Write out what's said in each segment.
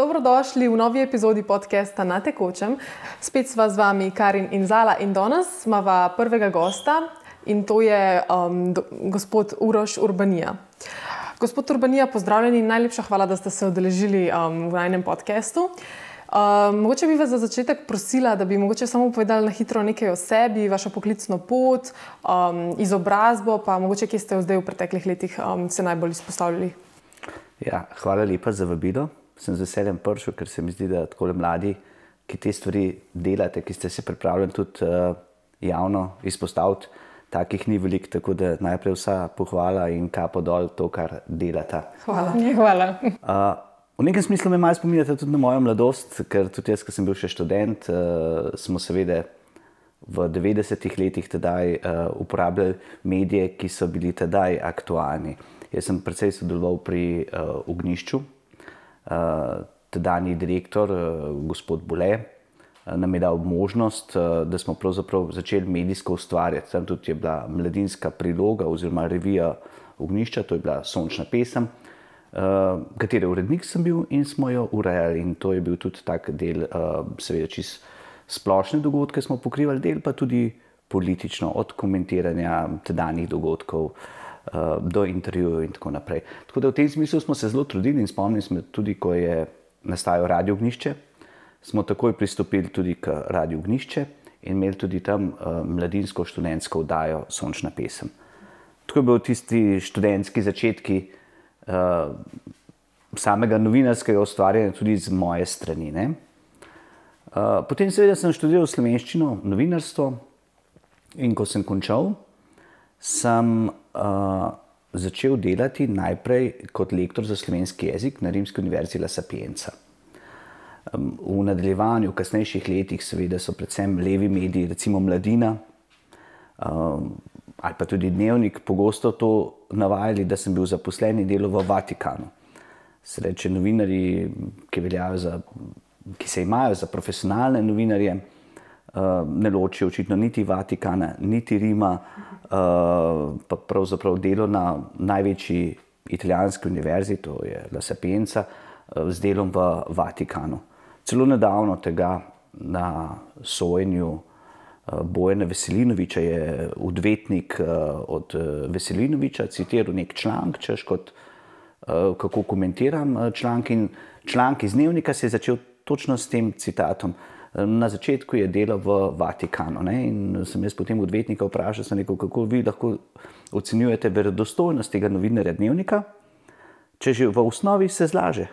Dobrodošli v novi epizodi podcasta Na tekočem. Spet sva z vami Karin in Zala in danes imamo prvega gosta in to je um, do, gospod Uroš Urbanija. Gospod Urbanija, pozdravljeni in najlepša hvala, da ste se odeležili um, v najnem podkastu. Um, mogoče bi vas za začetek prosila, da bi mogoče samo povedali na hitro nekaj o sebi, vašo poklicno pot, um, izobrazbo, pa mogoče kje ste zdaj v preteklih letih um, se najbolj izpostavljali. Ja, hvala lepa za vabilo. Sem z veseljem prišel, ker se mi zdi, da tako mladi, ki te stvari delate, ki ste se pripravljeni tudi uh, javno izpostaviti, takih ni veliko. Tako da najprej vsa pohvala in kapo dol to, kar delate. Hvala. hvala. Uh, v nekem smislu me malo spominjate tudi na mojo mladosti, ker tudi jaz, ki sem bil še študent, uh, smo seveda. V 90-ih letih tedaj uh, uporabljali medije, ki so bili tedaj aktualni. Jaz sem predvsej sodeloval pri uh, Ognišču, tedajni direktor, uh, gospod Bole, uh, nam je dal možnost, uh, da smo začeli medijsko ustvarjati. Tam tudi je bila mladinska priloga oziroma revija Ognišča, to je bila Sončna pesem, uh, katere urednik sem bil in smo jo urejali. In to je bil tudi tak del, uh, seveda, čist splošne dogodke smo pokrivali, del pa tudi politično, od komentiranja tedajnih dogodkov. Eh, do intervjujev in tako naprej. Tako da v tem smislu smo se zelo trudili in spomnim se tudi, ko je nastajalo Radio Gnišče, smo takoj pristopili tudi k Radio Gnišče in imeli tudi tam uh, mladinsko študentsko vdajo Sončna pesem. Tako je bilo tisti študentski začetki uh, samega novinarskega ustvarjanja tudi z moje strani. Uh, potem seveda sem študiral slovenščino, novinarstvo in ko sem končal, sem uh, začel delati najprej kot lektor za slovenski jezik na Rimski univerzi La Sapienza. Um, v nadaljevanju, v kasnejših letih, seveda so predvsem levi mediji, recimo Mladina um, ali pa tudi Dnevnik, pogosto to navajali, da sem bil zaposlen in delal v Vatikanu. Sreče novinari, ki, za, ki se imajo za profesionalne novinarje, uh, ne ločijo očitno niti Vatikana, niti Rima, uh, pa pravzaprav delo na največji italijanski univerzi, to je La Sapienza, uh, z delom v Vatikanu. Celo nedavno tega na sojenju uh, Bojena Veselinoviča je odvetnik od Veselinoviča citiral nek članek, češ kot kako komentiram članek in članek iz dnevnika se je začel točno s tem citatom. Na začetku je delal v Vatikanu ne? in sem jaz potem odvetnika vprašal, rekel, kako vi lahko ocenjujete verodostojnost tega novinarja dnevnika, če že v osnovi se zlaže.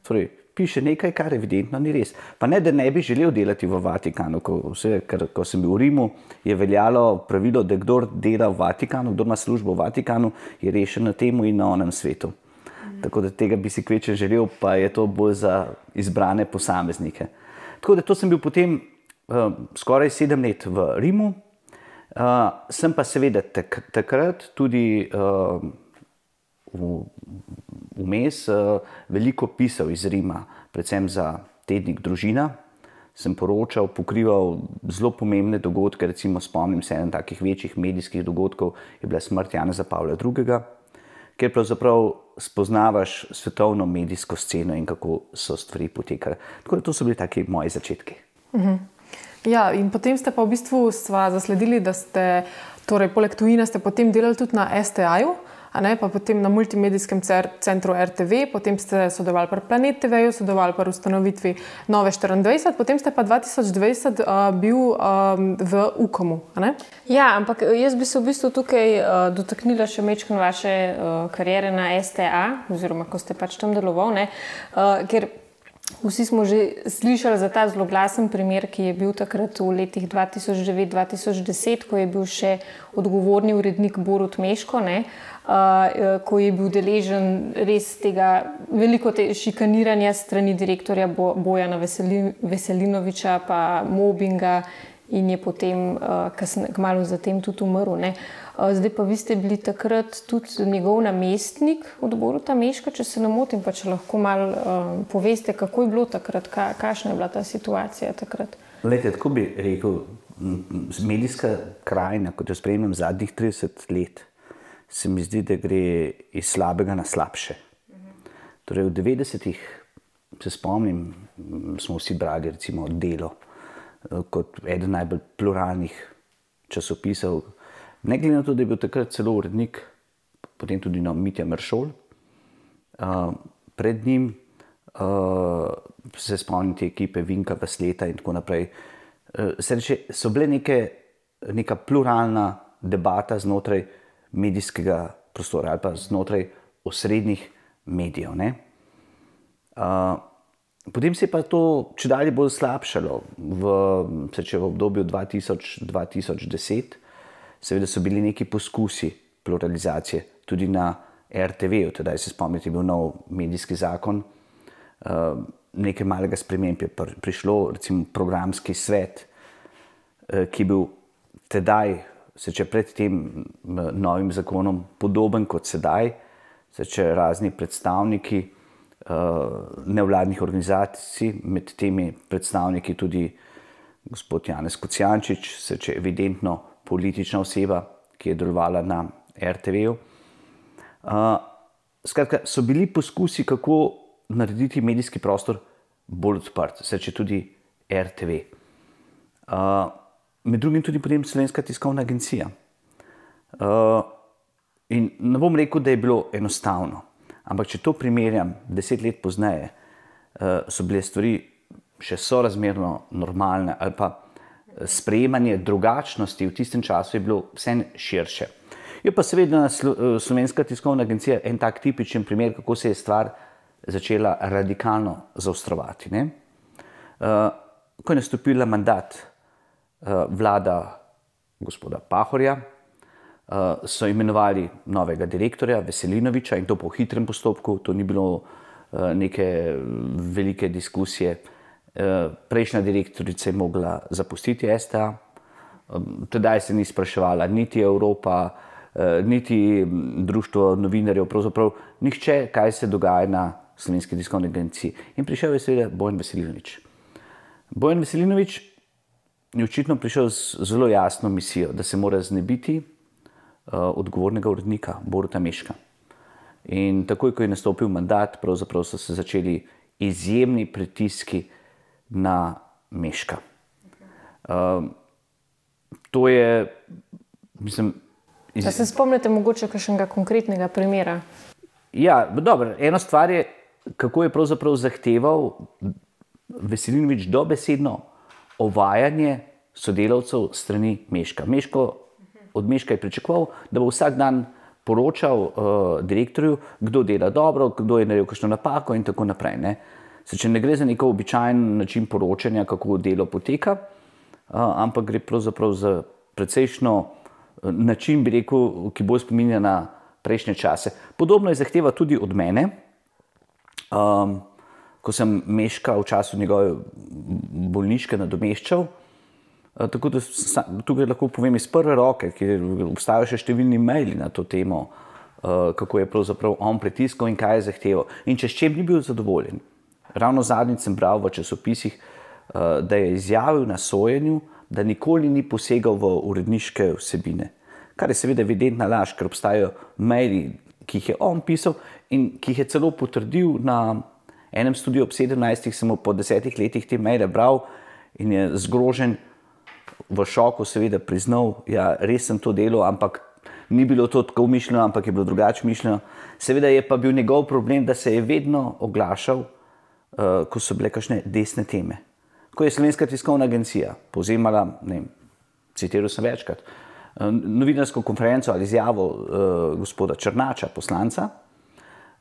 Torej, piše nekaj, kar evidentno ni res. Pa ne, da ne bi želel delati v Vatikanu, ko, vse, ker, ko sem bil v Rimu, je veljalo pravilo, da kdo dela v Vatikanu, kdo ima službo v Vatikanu, je rešen na tem in na onem svetu. Tako da tega bi si kveče želel, pa je to bolj za izbrane posameznike. Tako da to sem bil potem uh, skoraj sedem let v Rimu, uh, sem pa seveda tak, takrat tudi uh, vmes uh, veliko pisal iz Rima, predvsem za tednik Družina. Sem poročal, pokrival zelo pomembne dogodke, recimo spomnim se enega takih večjih medijskih dogodkov, je bila smrt Jana Pavla II., kjer pravzaprav spoznavaš svetovno medijsko sceno in kako so stvari potekale. Tako da to so bili taki moji začetki. Mhm. Ja, in potem ste pa v bistvu zasledili, da ste, torej, poleg tujine, ste potem delali tudi na STA-ju ne, pa potem na multimedijskem centru RTV, potem ste sodelovali pri Planet TV, sodelovali pri ustanovitvi Nove 24, potem ste pa 2020 uh, bil um, v UKOM-u. Ja, ampak jaz bi se v bistvu tukaj uh, dotaknila še mečkano vaše uh, karijere na STA, oziroma ko ste pač tam delovali. Uh, Vsi smo že slišali za ta zelo glasen primer, ki je bil takrat v letih 2009-2010, ko je bil še odgovorni urednik Borut Meško, ne, ko je bil deležen res tega veliko te šikaniranja strani direktorja Bo Bojana Veselinoviča, pa mobbinga in je potem uh, kmalo zatem tudi umrl. Ne. Zdaj pa vi ste bili takrat tudi njegov namestnik odboru ta Meška, če se ne motim, pa če lahko malo uh, poveste, kako je bilo takrat, ka, kakšna je bila ta situacija takrat. Lete, tako bi rekel, medijska krajina, kot jo spremljam zadnjih 30 let, se mi zdi, da gre iz slabega na slabše. Torej, v 90-ih se spomnim, smo vsi brali recimo delo eh, kot eden najbolj pluralnih časopisov. Ne glede na to, da je bil takrat celo urednik, potem tudi na Mitja Mršol, uh, pred njim uh, se spomnim te ekipe Vinka, Vesleta in tako naprej. Uh, reče, so bile neke, neka pluralna debata znotraj medijskega prostora ali pa znotraj osrednjih medijev. Uh, potem se je pa to če dalje bolj slabšalo v, seče, v obdobju 2000-2010. Seveda so bili neki poskusi pluralizacije tudi na RTV, tedaj se spomnite, je bil nov medijski zakon. Uh, nekaj malega sprememb je prišlo, recimo programski svet, uh, ki je bil tedaj, seče pred tem novim zakonom, podoben kot sedaj, seče razni predstavniki. Uh, nevladnih organizacij, med temi predstavniki tudi gospod Janez Kocijančič, se če evidentno politična oseba, ki je delovala na RTV-u. Uh, skratka, so bili poskusi, kako narediti medijski prostor bolj odprt, se če tudi RTV. Uh, med drugim tudi potem Slovenska tiskovna agencija. Uh, in ne bom rekel, da je bilo enostavno. Ampak, če to primerjam deset let pozneje, uh, so bile stvari še sorazmerno normalne, ali pa eh, sprejemanje drugačnosti v tistem času je bilo vse širše. Je pa seveda Slovenska tiskovna agencija en tak tipičen primer, kako se je stvar začela radikalno zaostrovati. Uh, ko je nastopila mandat vlada gospoda Pahorja, uh, so imenovali novega direktorja Veselinoviča in to po hitrem postopku, to ni bilo uh, neke velike diskusije. Prejšnja direktorica je mogla zapustiti STA, tedaj se ni spraševala niti Evropa, niti Društvo novinarjev, pravzaprav nihče, kaj se dogaja na Slovenski tiskovni agenciji. In prišel je seveda Bojan Veselinovič. Bojan Veselinovič je očitno prišel z zelo jasno misijo, da se mora znebiti uh, odgovornega urednika Boruta Meška. In takoj, ko je nastopil mandat, so se začeli izjemni pritiski na Meška. Uh, to je, mislim. Iz... Se spomnite mogoče kakšnega konkretnega primera? Ja, dobro. Eno stvar je, kako je pravzaprav zahteval Veselinovič dobesedno ovajanje sodelavcev strani Meška. Meško od Meška je pričakoval, da bo vsak dan poročal uh, direktorju, kdo dela dobro, kdo je naredil kakšno napako in tako naprej. Ne? Se, če ne gre za neko običajen način poročanja, kako delo poteka, uh, ampak gre pravzaprav za precejšno uh, način, bi rekel, ki bolj spominja na prejšnje čase. Podobno je zahteva tudi od mene. Um, ko sem Meška v času njegove bolniške nadomeščal, Eh, tako da tukaj lahko povem iz prve roke, ker obstajajo še številni maili na to temo, eh, kako je pravzaprav on pritiskal in kaj je zahteval. In če s čem ni bil zadovoljen. Ravno zadnjič sem bral v časopisih, eh, da je izjavil na sojenju, da nikoli ni posegal v uredniške vsebine. Kar je seveda evidentna laž, ker obstajajo maili, ki jih je on pisal in ki jih je celo potrdil na enem studiu ob 17. sem po desetih letih te maile bral in je zgrožen v šoku, seveda, priznal, da ja, res sem to delal, ampak ni bilo to tako mišljeno, ampak je bilo drugače mišljeno. Seveda je pa bil njegov problem, da se je vedno oglašal, uh, ko so bile kakšne desne teme. Ko je Slovenska tiskovna agencija povzemala, ne vem, citiral sem večkrat, uh, novinarsko konferenco ali izjavo uh, gospoda Črnača, poslanca.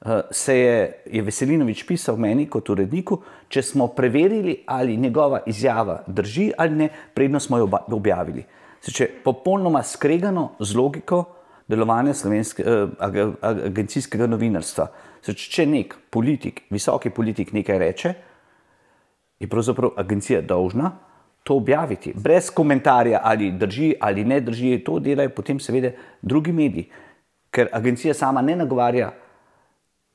Eh, se je, je Veselinovič pisal meni kot uredniku, če smo preverili, ali njegova izjava drži ali ne, predno smo jo objavili. Seče, popolnoma skregano z logiko delovanja eh, agencijskega novinarstva. Seče, če nek politik, visoki politik nekaj reče, je pravzaprav agencija dolžna to objaviti, brez komentarja, ali drži ali ne drži. To delajo potem seveda drugi mediji, ker agencija sama ne nagovarja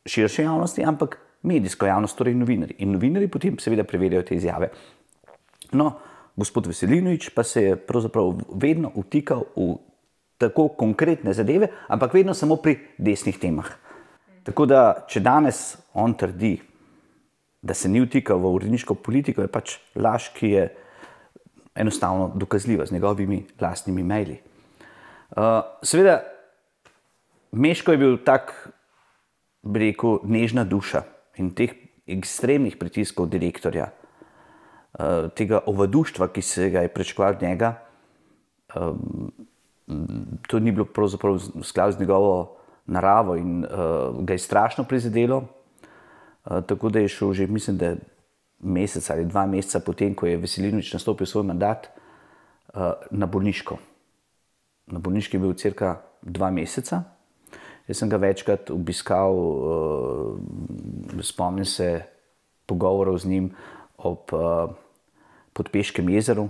širše javnosti, ampak medijsko javnost, torej novinari. In novinari potem seveda preverjajo te izjave. No, gospod Veselinovič pa se je pravzaprav vedno vtikal v tako konkretne zadeve, ampak vedno samo pri desnih temah. Tako da, če danes on trdi, da se ni vtikal v uredniško politiko, je pač laž, ki je enostavno dokazljiva z njegovimi lastnimi maili. Uh, seveda, Meško je bil tak, bi rekel, nežna duša in teh ekstremnih pritiskov direktorja, uh, tega ovaduštva, ki se ga je prečkval od njega, um, to ni bilo pravzaprav v skladu z njegovo naravo in uh, ga je strašno prizadelo. Tako da je šel že, mislim, da mesec ali dva meseca potem, ko je Veselinovič nastopil svoj mandat, na bolniško. Na bolniški je bil cirka dva meseca. Jaz sem ga večkrat obiskal, uh, spomnim se pogovorov z njim ob uh, Podpeškem jezeru,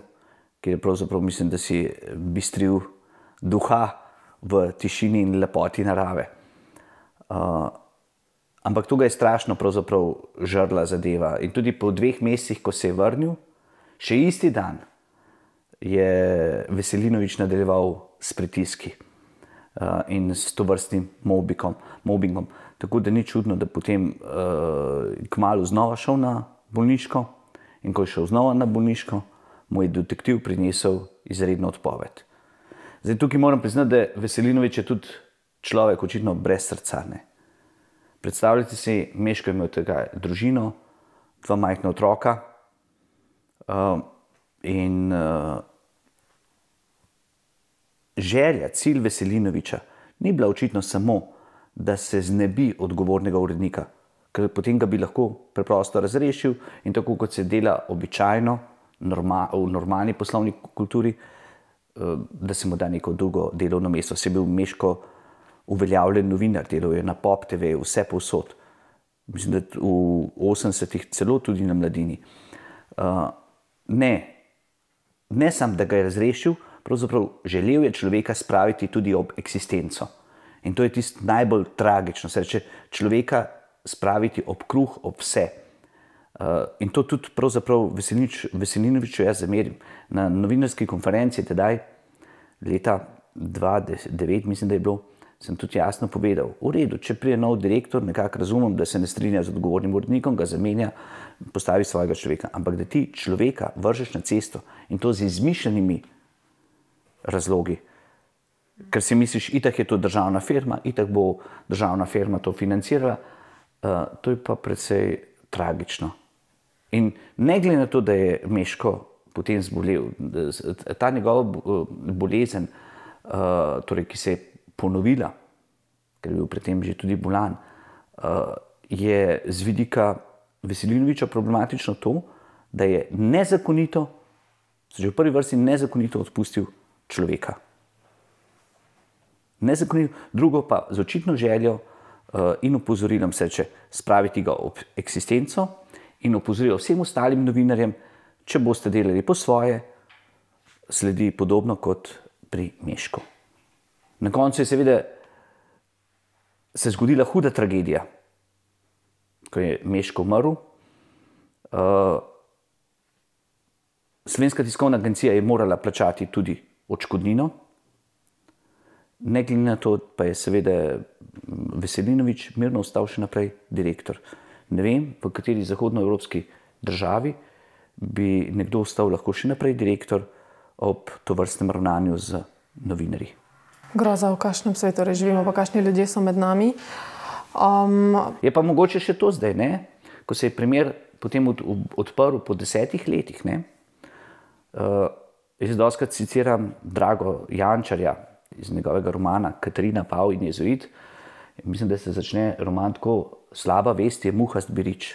kjer je pravzaprav mislim, da si bistril duha v tišini in lepoti narave. Uh, ampak ga je strašno žrla zadeva. In tudi po dveh mesecih, ko se je vrnil, še isti dan je Veselinovič nadaljeval s pritiski in s to vrstnim mobbingom. Tako da ni čudno, da potem uh, kmalo znova šel na bolniško in ko je šel znova na bolniško, mu je detektiv prinesel izredno odpoved. Zdaj, tukaj moram priznati, da Veselinovič je tudi človek, očitno brez srca. Ne. Predstavljajte si, Meško je imel tega družino, dva majhna otroka. Uh, in uh, želja, cilj Veselinoviča ni bila očitno samo, da se znebi odgovornega urednika, ker potem ga bi lahko preprosto razrešil in tako kot se dela običajno norma, v normalni poslovni kulturi, Eh, da se mu da neko drugo delovno mesto. Se je bil meško uveljavljen novinar, delal je na Pop TV, vse povsod. Mislim, da v 80-ih celo tudi na mladini. Uh, ne, ne samo, da ga je razrešil, pravzaprav želel je človeka spraviti tudi ob eksistenco. In to je tisto najbolj tragično, se reče človeka spraviti ob kruh, ob vse. Uh, in to tudi pravzaprav Veselinoviču jaz zamerim. Na novinarski konferenci tedaj, leta 2009, mislim, da je bilo, sem tudi jasno povedal, v redu, če prije nov direktor, nekako razumem, da se ne strinja z odgovornim urednikom, ga zamenja, postavi svojega človeka. Ampak da ti človeka vržeš na cesto in to z izmišljenimi razlogi, ker si misliš, itak je to državna firma, itak bo državna firma to financirala, uh, to je pa predvsej tragično. In ne glede na to, da je Meško potem zbolel, ta njegova bolezen, uh, torej, ki se je ponovila, ker je bil predtem že tudi bolan, uh, je z vidika Veselinoviča problematično to, da je nezakonito, že v prvi vrsti nezakonito odpustil človeka. Nezakonito, drugo pa z očitno željo uh, in opozorilom sreče spraviti ga ob eksistenco in opozorilo vsem ostalim novinarjem, če boste delali po svoje, sledi podobno kot pri Mešku. Na koncu je seveda se zgodila huda tragedija, ko je Meško umrl. Uh, Slovenska tiskovna agencija je morala plačati tudi odškodnino, ne glede na to, pa je seveda Veselinovič mirno ostal še naprej direktor. Ne vem, v kateri zahodnoevropski državi bi nekdo ostal lahko še naprej direktor ob to vrstnem ravnanju z novinarji. Groza, v kakšnem svetu živimo, pa kakšni ljudje so med nami. Um... Je pa mogoče še to zdaj, ne? ko se je primer potem od, odprl po desetih letih. Uh, jaz doskrat citiram Drago Jančarja iz njegovega romana Katarina Pav in Jezuit. Mislim, da se začne roman tako slaba vest je muhast birič.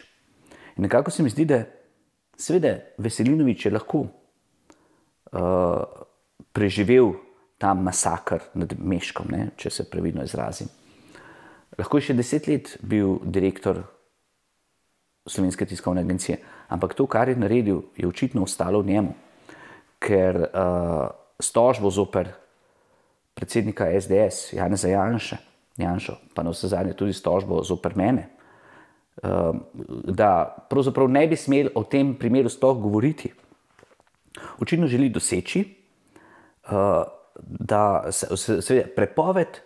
In nekako se mi zdi, da seveda Veselinovič je lahko uh, preživel ta masakr nad Meškom, ne, če se previdno izrazim. Lahko je še deset let bil direktor Slovenske tiskovne agencije, ampak to, kar je naredil, je očitno ostalo v njemu, ker uh, stožbo zoper predsednika SDS, Janeza Janša, Janšo, pa na vse zadnje tudi stožbo zoper mene, ehm, da pravzaprav ne bi smel o tem primeru sploh govoriti. Očitno želi doseči, eh, da se, se prepoved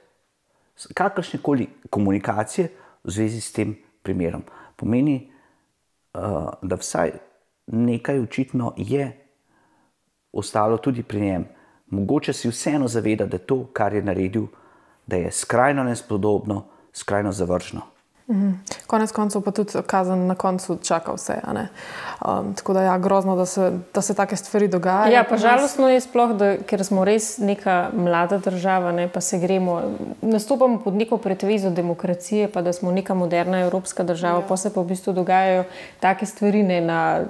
kakršne koli komunikacije v zvezi s tem primerom. Pomeni, uh, da vsaj nekaj očitno je ostalo tudi pri njem. Mogoče si vseeno zaveda, da to, kar je naredil, da je skrajno nespodobno, skrajno zavržno. Mhm. Konec koncev pa tudi kazen na koncu čaka vse. Um, tako da je ja, grozno, da se, da se take stvari dogajajo. Ja, pa žalostno je sploh, da, ker smo res neka mlada država, ne, pa se gremo, nastopamo pod neko pretvezo demokracije, pa da smo neka moderna evropska država, ja. pa se pa v bistvu dogajajo take stvari ne, na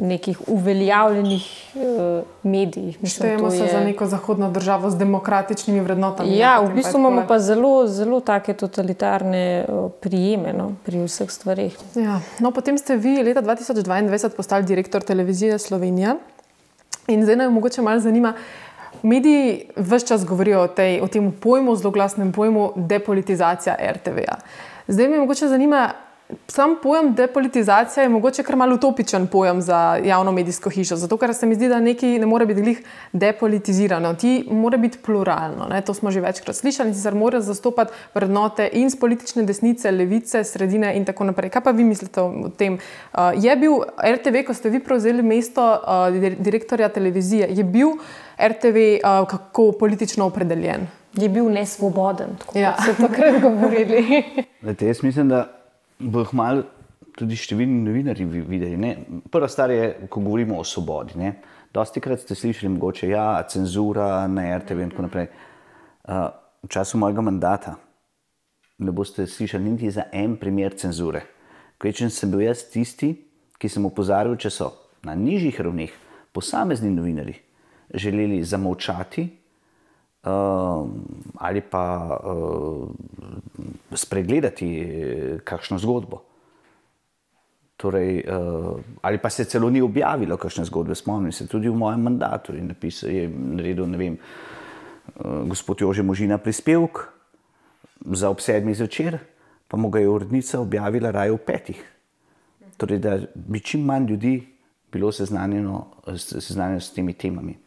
nekih uveljavljenih uh, medijih. Štejemo se je... za neko zahodno državo z demokratičnimi vrednotami. Ja, v bistvu imamo pa zelo, zelo take totalitarne uh, prijeme no, pri vseh stvarih. Ja. No, potem ste vi leta 2022 postali direktor televizije Slovenija in zdaj me mogoče malo zanima. Mediji vse čas govorijo o, tej, o tem pojmu, zelo glasnem pojmu, depolitizacija RTV-ja. Zdaj me mogoče zanima, sam pojem depolitizacija je mogoče kar malo utopičen pojem za javno medijsko hišo, zato ker se mi zdi, da nekaj ne more biti depolitizirano, ti mora biti pluralno. Ne? To smo že večkrat slišali in sicer mora zastopati vrednote in z politične desnice, levice, sredine in tako naprej. Kaj pa vi mislite o tem? Uh, je bil RTV, ko ste vi prevzeli mesto uh, direktorja televizije, je bil RTV uh, kako politično opredeljen? Je bil nesvoboden, tako ja. so takrat govorili. Lete, jaz mislim, da bodo malo tudi številni novinari videli. Ne? Prva stvar je, ko govorimo o svobodi. Ne? Dosti krat ste slišali, mogoče, ja, cenzura na RTV in tako naprej. Uh, v času mojega mandata ne boste slišali niti za en primer cenzure. Kvečen sem bil jaz tisti, ki sem opozarjal, če so na nižjih ravneh posamezni novinari želeli zamovčati ali pa uh, spregledati eh, kakšno zgodbo. Torej, uh, ali pa se celo ni objavilo kakšne zgodbe, spomnim se tudi v mojem mandatu in napisal je naredil, vem, uh, gospod Jože Možina prispevek za ob sedmih zvečer, pa mu ga je urednica objavila raje v petih. Torej, da bi čim manj ljudi bilo seznanjeno, seznanjeno s temi temami.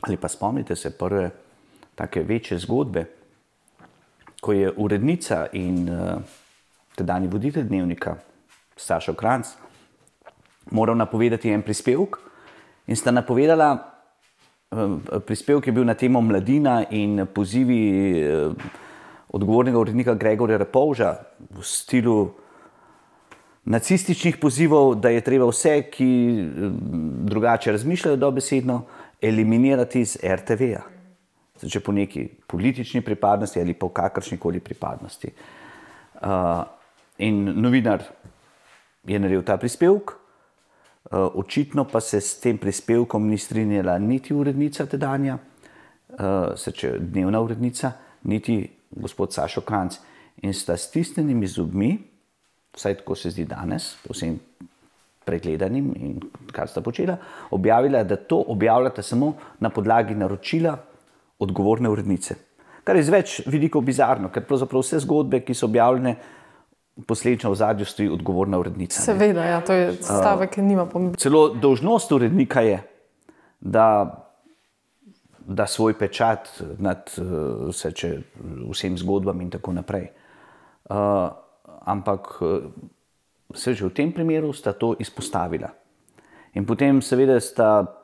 Ali pa spomnite se prve take večje zgodbe, ko je urednica in uh, tedajni voditelj dnevnika, Saša Kranc, moral napovedati en prispevek. In sta napovedala, uh, prispevek je bil na temo mladina in pozivi uh, odgovornega urednika Gregorja Repovža v stilu nacističnih pozivov, da je treba vse, ki drugače razmišljajo, dobesedno eliminirati iz RTV-ja če po neki politični pripadnosti ali po kakršni koli pripadnosti. Uh, in novinar je naredil ta prispevek, uh, očitno pa se s tem prispevkom ni strinjala niti urednica tedanja, uh, se če dnevna urednica, niti gospod Sašo Kranc. In sta stisnjenimi zubmi, vsaj tako se zdi danes, povsem pregledanim in kar sta počela, objavila, da to objavljate samo na podlagi naročila odgovorne urednice. Kar je z več vidikov bizarno, ker pravzaprav vse zgodbe, ki so objavljene, posledično v zadju stoji odgovorna urednica. Seveda, ja, to je stavek, ki nima pomena. Celo dolžnost urednika je, da, da svoj pečat nad vse, če, vsem zgodbam in tako naprej. Uh, ampak se že v tem primeru sta to izpostavila. In potem, seveda, sta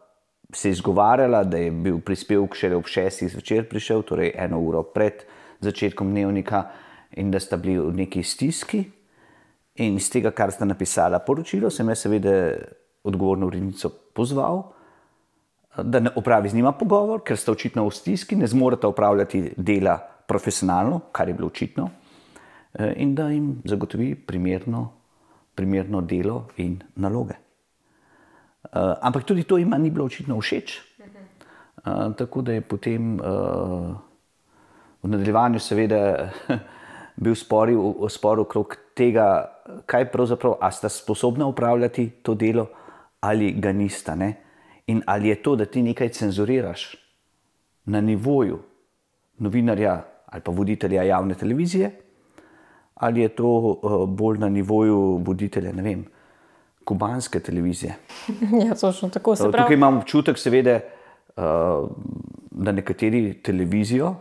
se izgovarjala, da je bil prispevek šele ob šestih zvečer prišel, torej eno uro pred začetkom dnevnika, in da sta bili v neki stiski. In iz tega, kar sta napisala poročilo, sem jaz seveda odgovorno urednico pozval, da ne opravi z njima pogovor, ker sta očitno v stiski, ne zmorete upravljati dela profesionalno, kar je bilo očitno, eh, in da jim zagotovi primerno, primerno delo in naloge. Uh, ampak tudi to jim ni bilo očitno všeč. Uh, tako da je potem uh, v nadaljevanju, seveda, bil spor, spor okrog tega, kaj pravzaprav, a sta sposobna upravljati to delo ali ga nista. Ne? In ali je to, da ti nekaj cenzuriraš na nivoju novinarja ali pa voditelja javne televizije, ali je to uh, bolj na nivoju voditelja, ne vem kubanske televizije. Ja, točno tako se pravi. Tukaj imam občutek, seveda, uh, da nekateri televizijo,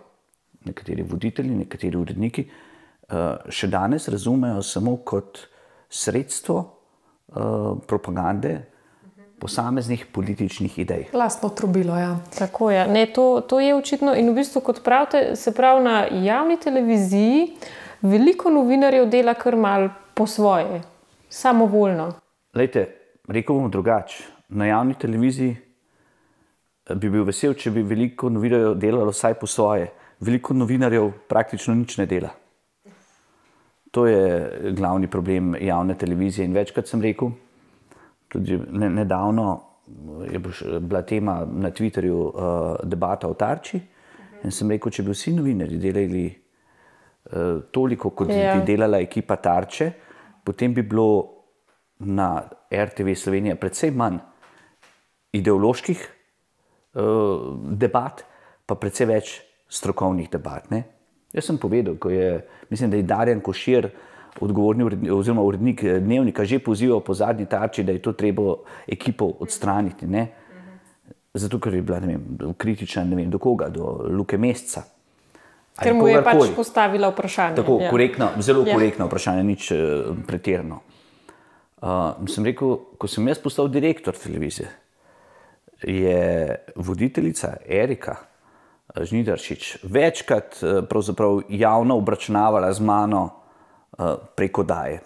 nekateri voditelji, nekateri uredniki uh, še danes razumejo samo kot sredstvo uh, propagande posameznih političnih idej. Lastno trobilo, ja. Tako je. Ne, to, to je očitno. In v bistvu, kot pravite, se pravi na javni televiziji, veliko novinarjev dela kar mal po svoje, samovoljno. Lejte, rekel bom drugače. Na javni televiziji eh, bi bil vesel, če bi veliko novinarjev delalo vsaj po svoje. Veliko novinarjev praktično nič ne dela. To je glavni problem javne televizije. In večkrat sem rekel, tudi ne, nedavno je bila tema na Twitterju uh, debata o tarči. In sem rekel, če bi vsi novinari delali uh, toliko, kot ja. bi delala ekipa tarče, potem bi bilo na RTV Slovenija predvsem manj ideoloških uh, debat, pa predvsem več strokovnih debat. Ne? Jaz sem povedal, ko je, mislim, da je Darjan Košir, odgovorni urednik, oziroma urednik eh, dnevnika, že pozival po zadnji tarči, da je to treba ekipo odstraniti. Ne? Zato, ker je bila vem, kritična vem, do koga, do Luke Mesca. Ker mu je pač postavila vprašanje. Tako, ja. korektno, zelo ja. korektno vprašanje, nič uh, pretirano. Uh, sem rekel, ko sem jaz postal direktor televizije, je voditeljica Erika Žnidaršič večkrat uh, javno obračunavala z mano uh, preko daje.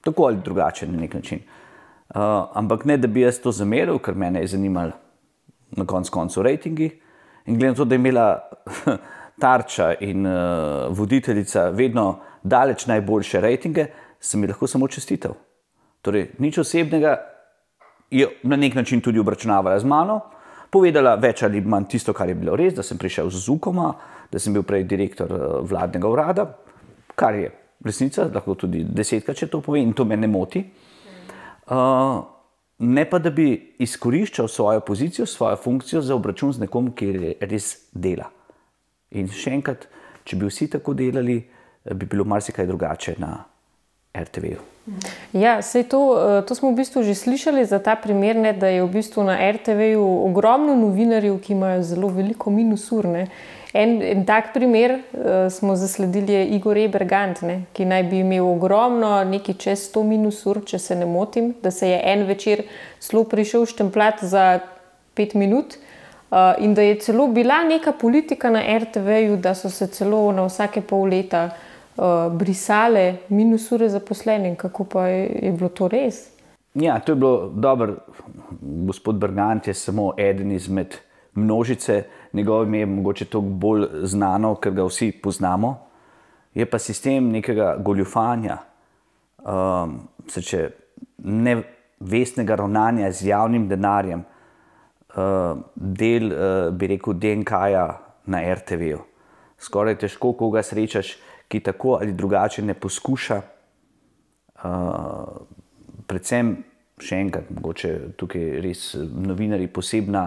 Tako ali drugače, na nek način. Uh, ampak ne, da bi jaz to zameril, ker me je zanimalo na koncu koncev rejtingi. In glede na to, da je imela tarča in uh, voditeljica vedno daleč najboljše rejtinge, sem ji lahko samo čestital. Torej, nič osebnega, je na nek način tudi obračunavala z mano, povedala več ali manj tisto, kar je bilo res, da sem prišel z Zukoma, da sem bil prej direktor uh, vladnega urada, kar je resnica, lahko tudi desetkrat, če to pove, in to me ne moti. Uh, ne pa, da bi izkoriščal svojo pozicijo, svojo funkcijo za obračun z nekom, ki res dela. In še enkrat, če bi vsi tako delali, bi bilo marsikaj drugače na RTV. -u. Ja, to, to smo v bistvu že slišali za ta primer, ne, da je v bistvu na RTV ogromno novinarjev, ki imajo zelo veliko minusurne. En, en tak primer uh, smo zasledili, je Igor Ebergant, ne, ki naj bi imel ogromno, nekaj čez 100 minusur, če se ne motim, da se je en večer zelo prišel štempljati za pet minut. Uh, in da je celo bila neka politika na RTV-ju, da so se celo na vsake pol leta uh, brisale minusure zaposlenim. Kako pa je, je bilo to res? Ja, to je bilo dobro. Gospod Bergant je samo eden izmed množice, njegovo ime je mogoče toliko bolj znano, ker ga vsi poznamo. Je pa sistem nekega goljufanja, um, se če nevestnega ravnanja z javnim denarjem, uh, del, uh, bi rekel, DNK-ja na RTV-ju. Skoraj težko koga srečaš, ki tako ali drugače ne poskuša, uh, predvsem, še enkrat, mogoče tukaj res novinari posebna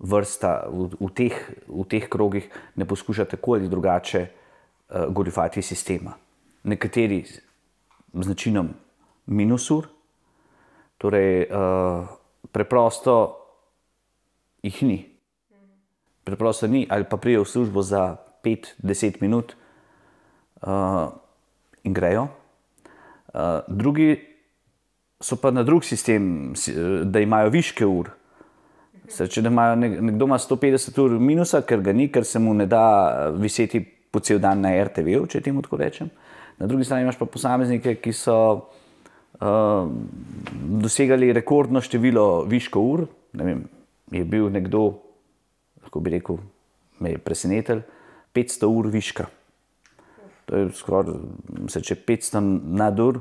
vrsta v, v, teh, v teh krogih ne poskuša tako ali drugače uh, goljufati sistema. Nekateri z načinom minusur, torej uh, preprosto jih ni. Preprosto ni, ali pa prijo v službo za 5-10 minut uh, in grejo. Uh, drugi so pa na drug sistem, da imajo viške ure. Če imajo nekdo ima 150 ur minusa, ker ga ni, ker se mu ne da viseti po cel dan na RTV, če temu tako rečem. Na drugi strani imaš pa posameznike, ki so uh, dosegali rekordno število viško ur. Ne vem, je bil nekdo, lahko bi rekel, me je presenetil, 500 ur viška. To je skoraj, se če 500 nadur.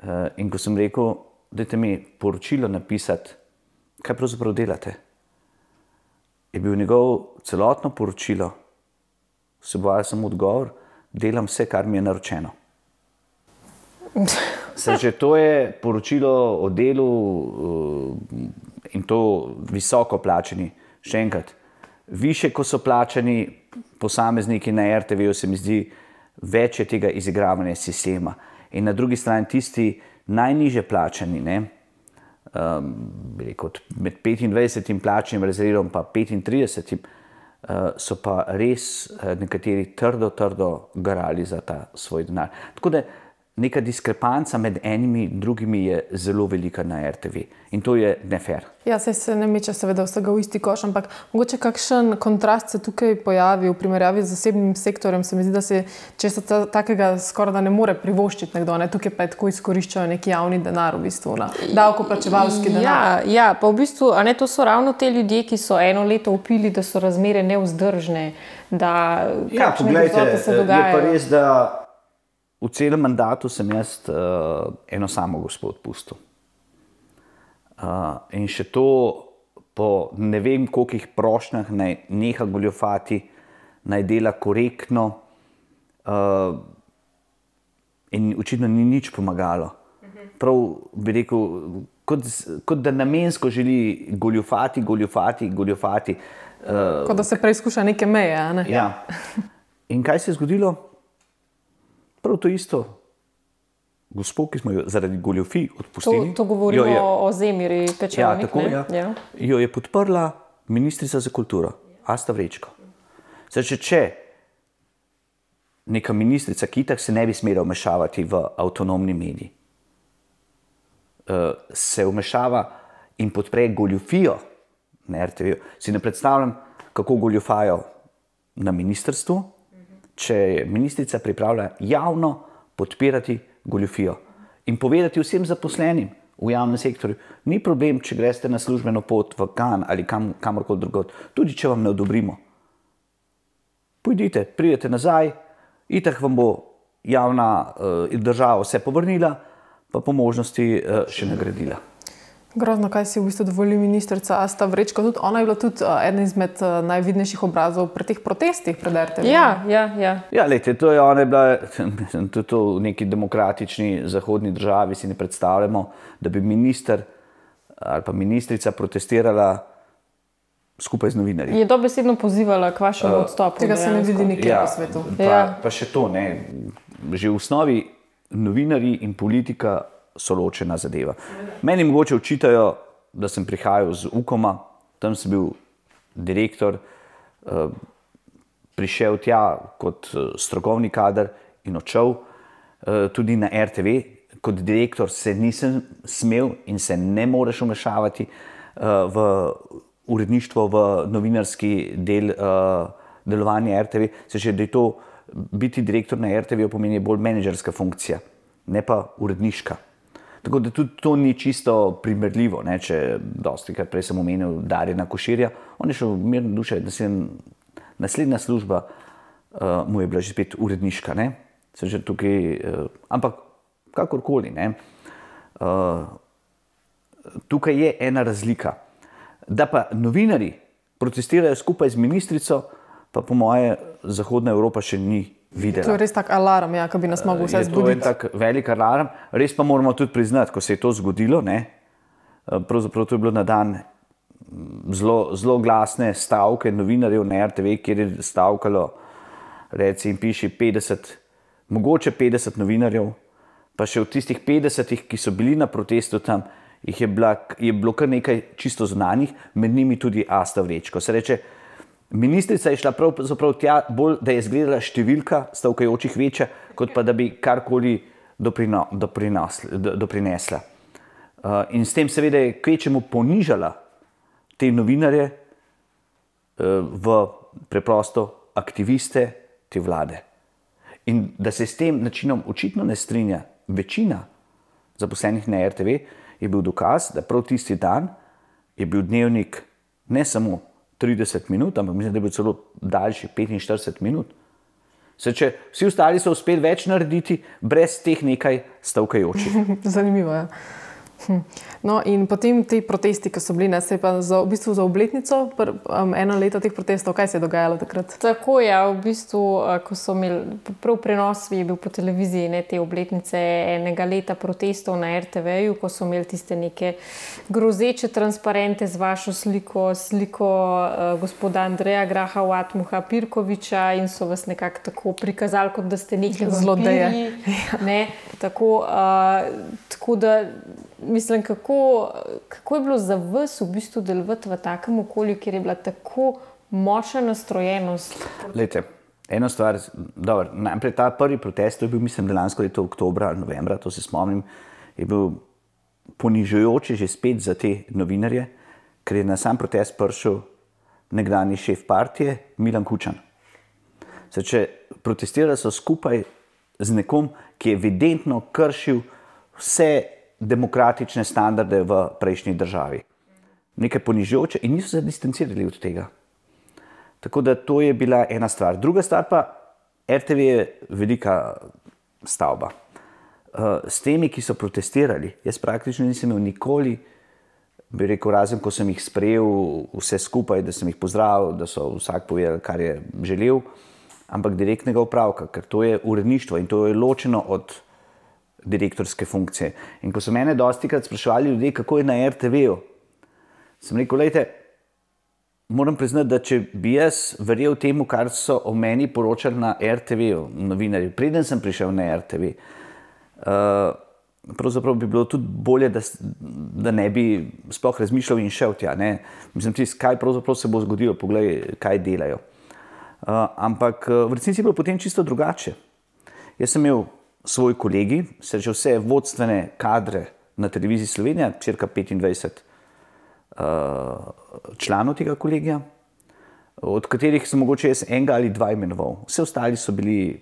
Uh, in ko sem rekel, da te mi poročilo napisati, kaj pravzaprav delate. Je bil njegov celotno poročilo, se boja samo odgovor, delam vse, kar mi je naročeno. Že to je poročilo o delu uh, in to visoko plačeni. Še enkrat, više, ko so plačeni posamezniki na RTV, se mi zdi, več je tega izigravanja sistema. In na drugi strani tisti najniže plačeni, ne, um, rekel, med 25 plačnim razredom in 35, uh, so pa res uh, nekateri trdo, trdo garali za ta svoj denar. Tako da neka diskrepanca med enimi in drugimi je zelo velika na RTV in to je nefer. Ja, se, se ne meče, seveda, vsega v isti koš, ampak mogoče kakšen kontrast se tukaj pojavi v primerjavi z zasebnim sektorjem. Se mi zdi, da se česa ta, takega skoraj da ne more privoščiti nekdo, ne? tukaj pa je tako izkoriščajo neki javni denar, v bistvu, na davkoplačevalski denar. Ja, ja, pa v bistvu, a ne, to so ravno te ljudje, ki so eno leto upili, da so razmere nevzdržne. Da, Ja, poglejte, se je pa dogajajo. res, da v celem mandatu sem jaz uh, eno samo gospod pustil. Uh, in še to po ne vem kolikih prošnjah naj neha goljofati, naj dela korektno. Uh, in očitno ni nič pomagalo. Prav bi rekel, kot, kot da namensko želi goljofati, goljofati, goljofati. Uh, Kot da se preizkuša neke meje. Ne? Ja. In kaj se je zgodilo? Prav to isto. Gospod, ki smo jo zaradi goljofij To, odpustili, to govorimo jo je, o, zemlji ja, pečevnika. tako, ja, ja. jo je podprla ministrica za kulturo, Asta Vrečko. Zdaj, če, če neka ministrica, ki itak se ne bi smela vmešavati v avtonomni medij, eh, se vmešava in podpre goljofijo na RTV, si ne predstavljam, kako goljofajo na ministrstvu, če je ministrica pripravljena javno podpirati goljofijo in povedati vsem zaposlenim v javnem sektorju, ni problem, če greste na službeno pot v Kan ali kam, kamorkoli drugod, tudi če vam ne odobrimo. Pojdite, pridete nazaj, itak vam bo javna uh, država vse povrnila, pa po možnosti uh, še nagradila. Grozno, kaj si v bistvu dovoli ministrica Asta Vrečko. Tudi ona je bila tudi uh, eden izmed uh, najvidnejših obrazov pri teh protestih pred RTV. Ja, ja, ja. Ja, lejte, to je ona je bila, mislim, tudi to v neki demokratični zahodni državi si ne predstavljamo, da bi minister ali pa ministrica protestirala skupaj z novinarji. Je dobesedno pozivala k vašemu Eh, odstopu. Tega se ne vidi nikjer ja. po svetu. Pa, Ja. pa še to, ne. že v osnovi novinari in politika so ločena zadeva. Meni mogoče učitajo, da sem prihajal z UKOM-a, tam sem bil direktor, eh, prišel tja kot eh, strokovni kader in odšel eh, tudi na RTV. Kot direktor se nisem smel in se ne moreš vmešavati eh, v uredništvo, v novinarski del delovanja RTV. Se že, da je to biti direktor na RTV pomeni bolj menedžerska funkcija, ne pa uredniška. Tako da tudi to ni čisto primerljivo. Ne, če dosti krat prej sem omenil Darjena Koširja, on je šel mirno duše, da se naslednja služba uh, mu je bila že spet uredniška. Že tukaj, uh, ampak kakorkoli. Uh, tukaj je ena razlika. Da pa novinari protestirajo skupaj z ministrico, pa po moje Zahodna Evropa še ni videla. To je res tak alarm, ja, ki bi nas mogel vse je to en zbuditi. tak velik alarm. Res pa moramo tudi priznati, ko se je to zgodilo, ne, eh, pravzaprav to je bilo na dan mm, zelo, zelo glasne stavke novinarjev na RTV, kjer je stavkalo, reci in piši 50, mogoče 50 novinarjev, pa še od tistih 50, ki so bili na protestu tam, jih je, bila, je bilo kar nekaj čisto znanih, med njimi tudi Asta Vrečko. Se reče, Ministrica je šla pravzaprav tja, bolj da je izgledala številka stavkajočih večja, kot pa da bi karkoli doprino, doprinosla- do- doprinesla. Uh, in s tem, seveda, je kvečemu ponižala te novinarje uh, v preprosto aktiviste te vlade. In da se s tem načinom očitno ne strinja večina zaposlenih na RTV, je bil dokaz, da prav tisti dan je bil dnevnik ne samo 30 minut, ampak mislim, da je bil celo daljši 45 minut. Se, če vsi ostali so uspeli več narediti, brez teh nekaj stavkajočih. Zanimivo je. Ja. Hm. No, in potem ti protesti, ki so bili, ne, se je pa za, v bistvu za obletnico, pr, um, eno leto teh protestov, kaj se je dogajalo takrat? Tako je, ja, v bistvu, ko so imeli prav prenos, je bil po televiziji ne, te obletnice enega leta protestov na RTV-ju, ko so imeli tiste neke grozeče transparente z vašo sliko, sliko uh, gospoda Andreja Graha, Watmuha Pirkoviča in so vas nekako tako prikazali, kot da ste neki Zlodeje. vampirji, Ne, tako, uh, tako da mislim, kako, kako je bilo za vas v bistvu delovati v takem okolju, kjer je bila tako močna nastrojenost. Lejte, eno stvar, dobro, najprej ta prvi protest, to je bil, mislim, lansko leto oktobra ali novembra, to se spomnim, je bil ponižujoče že spet za te novinarje, ker je na sam protest prišel nekdani šef partije Milan Kučan. Se, če protestirali so skupaj z nekom, ki je evidentno kršil vse demokratične standarde v prejšnji državi. Nekaj ponižujoče in niso se distancirali od tega. Tako da to je bila ena stvar. Druga stvar pa, RTV je velika stavba. Uh, s temi, ki so protestirali, jaz praktično nisem imel nikoli, bi rekel, razen ko sem jih sprejel, vse skupaj, da sem jih pozdravil, da so vsak povedal, kar je želel, ampak direktnega upravka, ker to je uredništvo in to je ločeno od direktorske funkcije. In ko so mene dosti krat sprašvali ljudje, kako je na RTV-u, sem rekel, gledajte, moram priznati, da če bi jaz verjel temu, kar so o meni poročali na RTV, novinarji, preden sem prišel na RTV, uh, eh, pravzaprav bi bilo tudi bolje, da, da ne bi sploh razmišljal in šel tja. Ne? Mislim, tis, kaj pravzaprav se bo zgodilo, poglej, kaj delajo. Uh, ampak uh, v resnici je bilo potem čisto drugače. Jaz sem imel svoj kolegi, srečal vse vodstvene kadre na televiziji Slovenija, crka 25 članov tega kolegija, od katerih sem mogoče jaz enega ali dva imenoval. Vse ostali so bili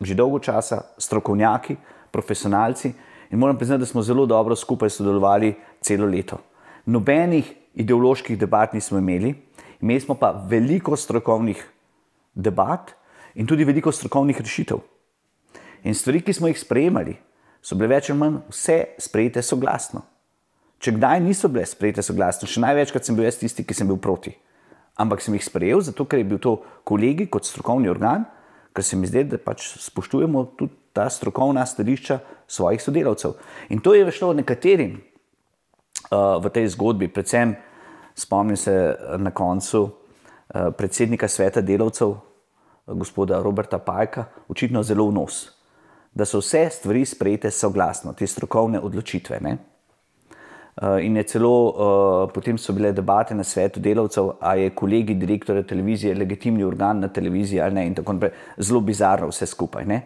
že dolgo časa strokovnjaki, profesionalci in moram priznati, da smo zelo dobro skupaj sodelovali celo leto. Nobenih ideoloških debat nismo imeli, imeli smo pa veliko strokovnih debat in tudi veliko strokovnih rešitev. In stvari, ki smo jih sprejemali, so bile več ali manj vse sprejete soglasno. Če kdaj niso bile sprejete soglasno, še največkrat sem bil jaz tisti, ki sem bil proti. Ampak sem jih sprejel, zato ker je bil to kolegi kot strokovni organ, ker se mi zdi, da pač spoštujemo tudi ta strokovna stališča svojih sodelavcev. In to je šlo nekaterim uh, v tej zgodbi, predvsem spomnim se na koncu uh, predsednika sveta delavcev, gospoda Roberta Pajka, očitno zelo v nos, da so vse stvari sprejete soglasno, te strokovne odločitve. Ne? Eh, in je celo uh, potem so bile debate na svetu delavcev, ali je kolegi direktorja televizije legitimni organ na televiziji ali ne. In tako naprej. Zelo bizarno vse skupaj. Ne?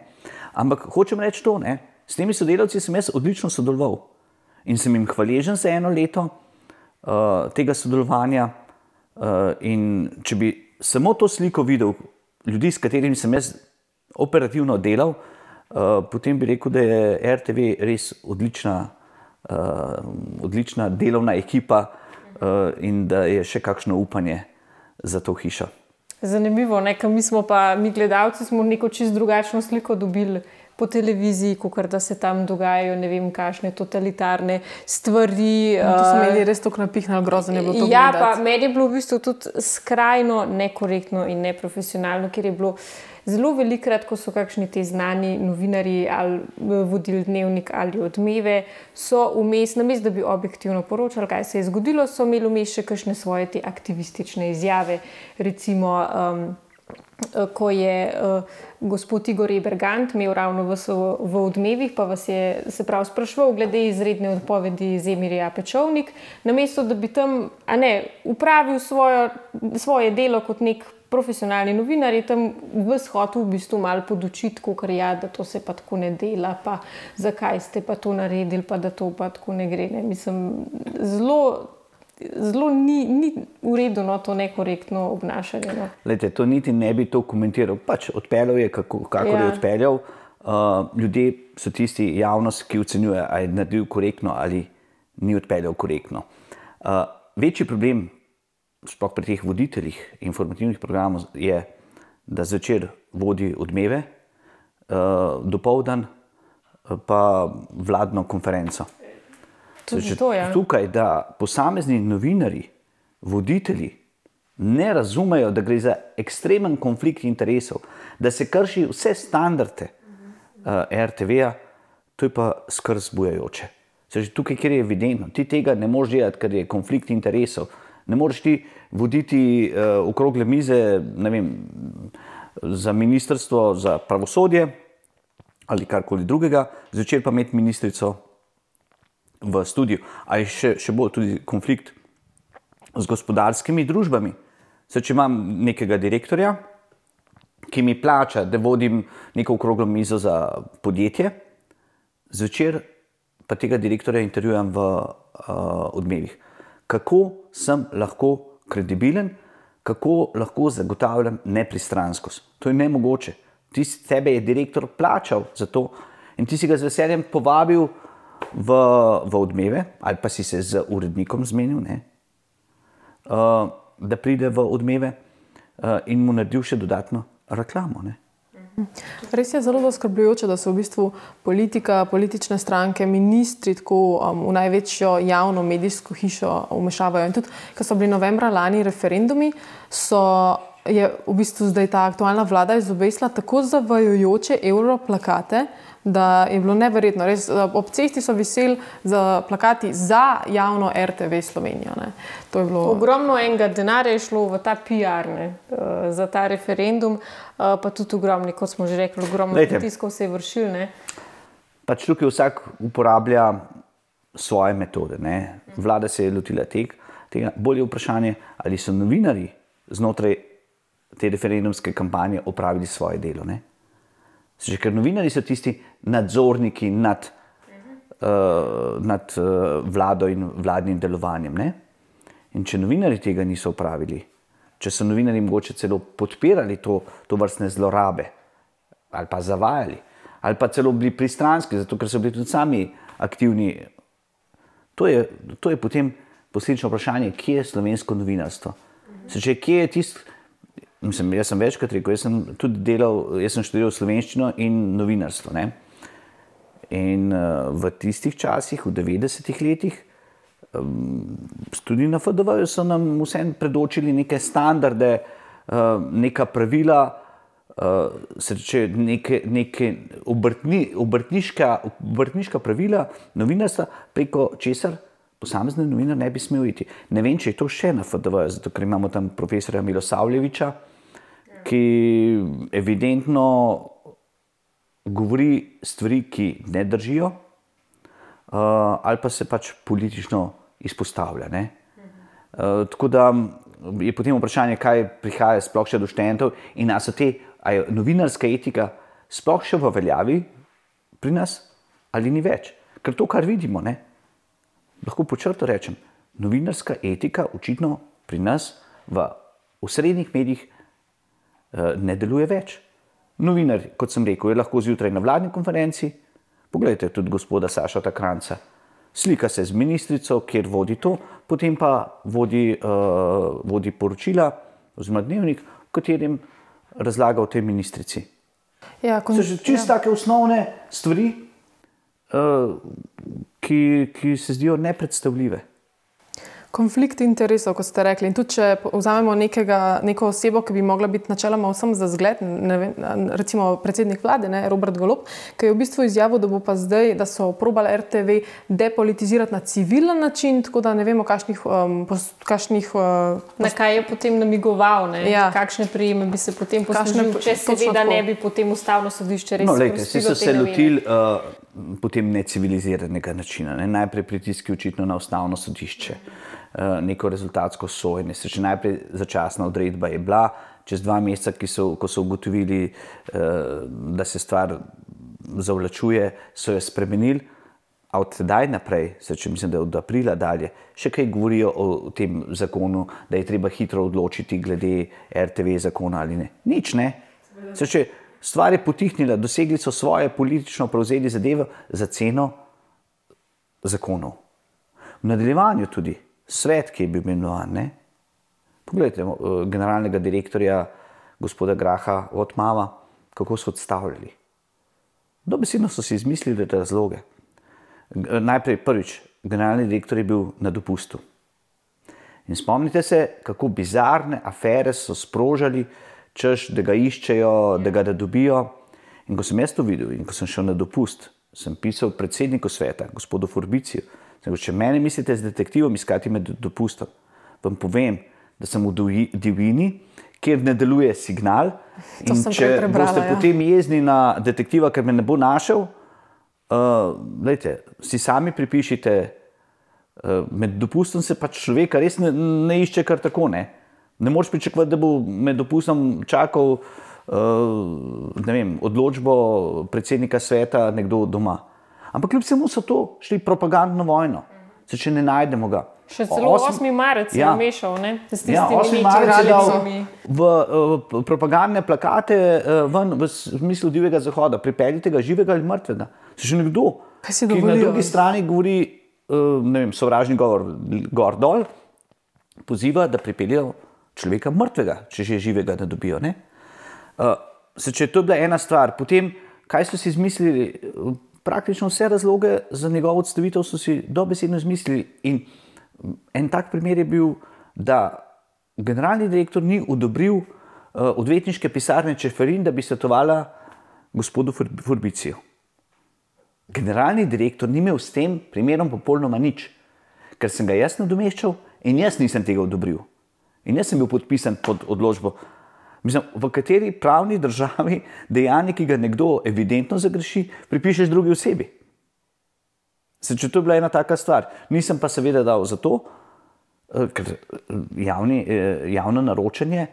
Ampak hočem reči to, ne? s temi sodelavci sem jaz odlično sodeloval in sem jim hvaležen za eno leto uh, tega sodelovanja. Uh, in če bi samo to sliko videl, ljudi, s katerimi sem jaz operativno delal, uh, potem bi rekel, da je RTV res odlična uh, odlična delovna ekipa uh, in da je še kakšno upanje za to hišo. Zanimivo, ker mi smo pa, mi gledalci, smo neko čisto drugačno sliko dobili po televiziji, kot da se tam dogajajo ne vem, kakšne totalitarne stvari. No, to so imeli eh, res tako napihnjeno, grozno je bilo to. Ja, pa meni je bilo v bistvu tudi skrajno nekorektno in neprofesionalno, ker je bilo. Zelo velikrat, ko so kakšni ti znani novinari ali eh, vodili dnevnik ali odmeve, so vmes, namesto da bi objektivno poročali, kaj se je zgodilo, so imeli vmes še kakšne svoje te aktivistične izjave. Recimo, um, ko je uh, gospod Igor Ebergant imel ravno v, v odmevih, pa vas je se prav sprašval glede izredne odpovedi Zemirja Pečovnik, namesto da bi tam ne, upravil svojo, svoje delo kot nek profesionalni novinari tam v shodu v bistvu malo podučiti, ker ja, da to se pa tako ne dela, pa zakaj ste pa to naredili, pa da to pa tako ne gre. Ne. Mislim, zelo. Zelo ni, ni v redu, no, to nekorektno obnašanje. No. Lejte, to niti ne bi to komentiral. Pač odpeljal je, kako, kako ja. je odpeljal. Uh, ljudje so tisti, javnost, ki ocenjuje, ali je naredil korektno ali ni odpeljal korektno. Uh, večji problem sploh pri teh voditeljih informativnih programov, je, da zvečer vodi odmeve, uh, dopoldan pa vladno konferenco. To, ja. Tukaj, da posamezni novinari, voditelji ne razumejo, da gre za ekstremen konflikt interesov, da se krši vse standarde uh, eh, RTV-ja, to je pa skrb zbujajoče. Tukaj, kjer je evidentno, ti tega ne moreš delati, ker je konflikt interesov. Ne moreš ti voditi uh, okrogle mize vem, za ministrstvo za pravosodje ali karkoli drugega, zvečer pa imeti ministrico v studiu. Ali še, še bolj tudi konflikt z gospodarskimi družbami. Se, če imam nekega direktorja, ki mi plača, da vodim neko okroglo mizo za podjetje, zvečer pa tega direktorja intervjujem v uh, odmevih. Kako sem lahko kredibilen, kako lahko zagotavljam nepristranskost. To je nemogoče. Ti tebe je direktor plačal za to in ti si ga z veseljem povabil v, v odmeve, ali pa si se z urednikom zmenil, ne, uh, da pride v odmeve uh, in mu naredil še dodatno reklamo. Ne. Res je zelo zaskrbljujoče, da so v bistvu politika, politične stranke, ministri tako um, v največjo javno medijsko hišo umešavajo. In tudi, ko so bili novembra lani referendumi, so, je v bistvu zdaj ta aktualna vlada izobesla tako zavajojoče europlakate, da je bilo neverjetno. Res, ob cesti so veseli za plakati za javno RTV Slovenijo. Bilo... Ogromno enega denarja je šlo v ta PR, ne, uh, za ta referendum, uh, pa tudi ogromno, kot smo že rekli, ogromno pritiskov se je vršil. Ne. Pač tukaj vsak uporablja svoje metode. Ne. Vlada se je lotila tega. Bolje je vprašanje, ali so novinari znotraj te referendumske kampanje opravili svoje delo. Ne. Že ker novinari so tisti nadzorniki nad, uh, nad uh, vlado in vladnim delovanjem. Ne? In če novinari tega niso upravili, če so novinari mogoče celo podpirali to, to vrstne zlorabe ali pa zavajali, ali pa celo bili pristranski, zato ker so bili tudi sami aktivni, to je, to je potem posledično vprašanje, kje je slovensko novinarstvo. Se, če, kje je tisto, Mislim, jaz sem večkrat rekel, jaz sem tudi delal, jaz sem študiral slovenščino in novinarstvo. Ne? In uh, v tistih časih, v 90-ih letih, um, tudi na FDV, so nam vsem predočili neke standarde, uh, neka pravila, uh, sreče, neke, neke obrtni, obrtniška, obrtniška pravila novinarstva, preko česar posamezni novinar ne bi smel iti. Ne vem, če je to še na FDV, zato ker imamo tam profesora Milosavljeviča ki evidentno govori stvari, ki ne držijo, uh, ali pa se pač politično izpostavlja. Uh, tako da je potem vprašanje, kaj prihaja sploh še do študentov in ali so te novinarska etika sploh še v veljavi pri nas ali ni več. Ker to, kar vidimo, ne, lahko počrto rečem, novinarska etika očitno pri nas v, v srednjih medijih Eh, ne deluje več. Novinar, kot sem rekel, je lahko zjutraj na vladni konferenci. Poglejte tudi gospoda Saša Takranca. Slika se z ministrico, kjer vodi to, potem pa vodi, uh, vodi poročila, oziroma dnevnik, v katerem razlaga o tej ministrici. Ja, kon... So že čisto ja. take osnovne stvari, uh, ki, ki se zdijo nepredstavljive. Konflikt interesov, kot ste rekli. In tudi, če vzamemo nekega, neko osebo, ki bi mogla biti načeloma vsem za zgled, vem, recimo predsednik vlade, ne, Robert Golop, ki je v bistvu izjavil, da bo pa zdaj, da so probali RTV depolitizirati na civilen način, tako da ne vemo, kakšnih. Um, kakšnih uh, na kaj je potem namigoval, ja. kakšne prijeme bi se potem poslužili, če se seveda ne bi potem ustavno sodišče res. No, lejte, si so se lotili uh, potem neciviliziranega načina, ne? najprej pritiski očitno na ustavno sodišče. Mhm. Eh, neko rezultatsko sojenje. Se, najprej začasna odredba je bila, čez dva meseca, so, ko so ugotovili, eh, da se stvar zavlačuje, so jo spremenili. A od tedaj naprej, se, če mislim, da od aprila dalje, še kaj govorijo o tem zakonu, da je treba hitro odločiti glede RTV zakona ali ne. Nič ne. Se, če stvar je potihnila, dosegli so svoje politično prevzeli zadevo za ceno zakonov. V nadaljevanju tudi svet, ki je bil imenovan. Poglejte, eh, generalnega direktorja, gospoda Graha, od Mama, kako so odstavljali. Dobesedno so si izmislili razloge. Najprej, prvič, generalni direktor je bil na dopustu. In spomnite se, kako bizarne afere so sprožili, češ, da ga iščejo, da ga da dobijo. In ko sem jaz to videl in ko sem šel na dopust, sem pisal predsedniku sveta, gospodu Forbiciju, Zdaj, če meni mislite z detektivom iskati med dopustom, vam povem, da sem v divjini, kjer ne deluje signal. Če boste ja. potem jezni na detektiva, ker me ne bo našel, uh, lejte, si sami pripišite. Uh, med dopustom se pač človek res ne, ne išče kar tako. Ne, ne moreš pričakovati, da bo med dopustom čakal ne vem, odločbo predsednika sveta nekdo doma. Ampak kljub vsemu so to šli propagandno vojno, se če ne najdemo ga. Še celo Osem- 8. marec je Ja. mešal, ne? S Ja, tistimi 8. marec je dal v uh, propagandne plakate uh, ven v smislu divjega zahoda, pripeljite ga živega ali mrtvega. Se že nekdo, ki na drugi strani govori, uh, vem, sovražni govor, gor dol, poziva, da pripeljejo človeka mrtvega, če že živega ne dobijo. Ne? Uh, se, če je to bila ena stvar, potem kaj so si izmislili? Praktično vse razloge za njegovo odstavitev so si dobesedno izmislili. In en tak primer je bil, da generalni direktor ni odobril uh, odvetniške pisarne Čeferin, da bi svetovala gospodu Fur- Furbiciju. Generalni direktor ni imel s tem primerom popolnoma nič, ker sem ga jaz nadomeščal in jaz nisem tega odobril. In jaz sem bil podpisan pod odločbo. Mislim, v kateri pravni državi dejanje, ki ga nekdo evidentno zagreši, pripišeš drugi osebi. Se, če to je bila ena taka stvar, nisem pa seveda dal za to, eh, ker eh, javni, eh, javno naročanje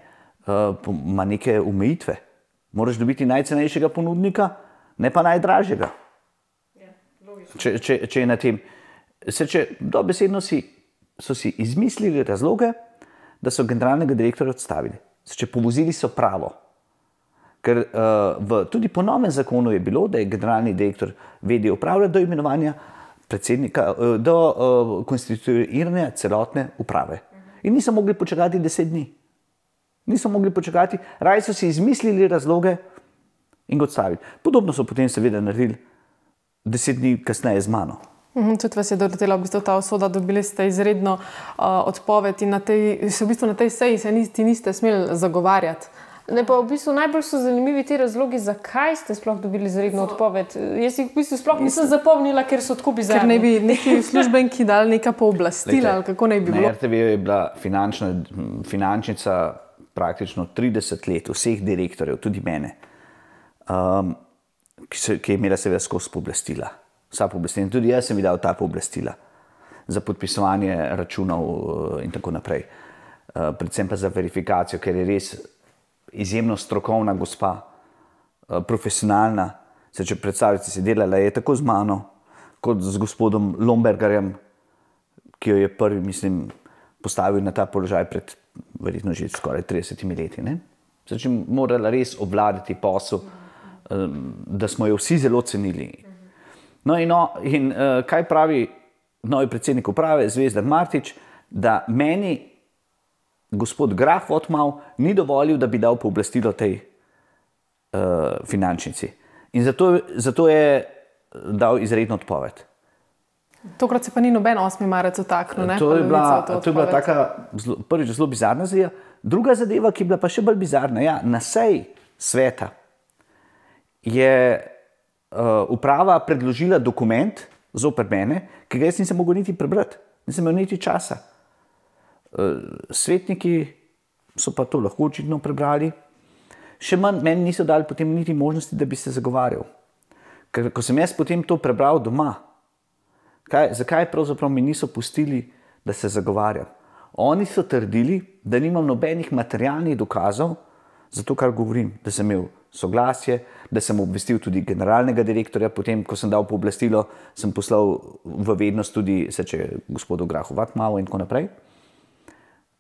ima neke omejitve. Moraš dobiti najcenejšega ponudnika, ne pa najdražjega. Če, če, če je na tem. Se, če dobesedno si, so si izmislili razloge, da so generalnega direktorja odstavili. Če povozili so pravo. Ker uh, v, tudi po novem zakonu je bilo, da je generalni direktor vedel upravljati do imenovanja predsednika, uh, do uh, konstituiranja celotne uprave. In niso mogli počakati deset dni. Niso mogli počakati, raje so si izmislili razloge in ga odstavili. Podobno so potem seveda naredili deset dni kasneje z mano. Mhm, Tudi vas je doletela v bistvu ta usoda, dobili ste izredno uh, odpoved in na tej, se v bistvu na tej seji se niti niste smeli zagovarjati. Ne, pa v bistvu najbolj so zanimivi ti razlogi, zakaj ste sploh dobili izredno odpoved. Jaz jih v bistvu sploh nisem zapomnila, ker so tako Ker bizarni. naj bi neki uslužbenki dali neka pooblastila, ali kako naj bi Na bilo. RTV je bila finančna, finančnica praktično 30 let, vseh direktorjev, tudi mene, um, ki, se, ki je imela seveda skozi pooblastila. Vsa pooblastila. In tudi jaz sem ji dal ta pooblastila za podpisovanje računov uh, in tako naprej. Uh, predvsem pa za verifikacijo, ker je res izjemno strokovna gospa, uh, profesionalna. Se, če predstavljate, si delala je tako z mano, kot z gospodom Lombergarjem, ki jo je prvi, mislim, postavil na ta položaj pred verjetno že skoraj 30 leti. ne. Zdaj, če morala res obvladati posel, da smo jo vsi zelo cenili. No, in, no, in uh, kaj pravi novi predsednik uprave, Zvezdan Martič, da meni gospod Graf Otmav ni dovolil, da bi dal pooblastilo tej uh, finančnici. In zato, zato je dal izredno odpoved. Tokrat se pa ni noben 8. marec utaknil. ne, To je, bila, v to je bila taka, zelo, prvič, zelo bizarna zadeva. Druga zadeva, ki je bila pa še bolj bizarna, ja, na seji sveta je uh, uprava predložila dokument zoper mene, ki ga jaz nisem mogel niti prebrati, nisem imel niti časa. Uh, svetniki so pa to lahko očitno prebrali, še manj meni niso dali potem niti možnosti, da bi se zagovarjal. Ker ko sem jaz potem to prebral doma, Kaj, zakaj pravzaprav mi niso pustili, da se zagovarjam? Oni so trdili, da nimam nobenih materialnih dokazov za to, kar govorim, da sem imel soglasje, da sem obvestil tudi generalnega direktorja, potem, ko sem dal pooblastilo, sem poslal v vednost tudi seče gospodu Grahu Vatmavu in tako naprej.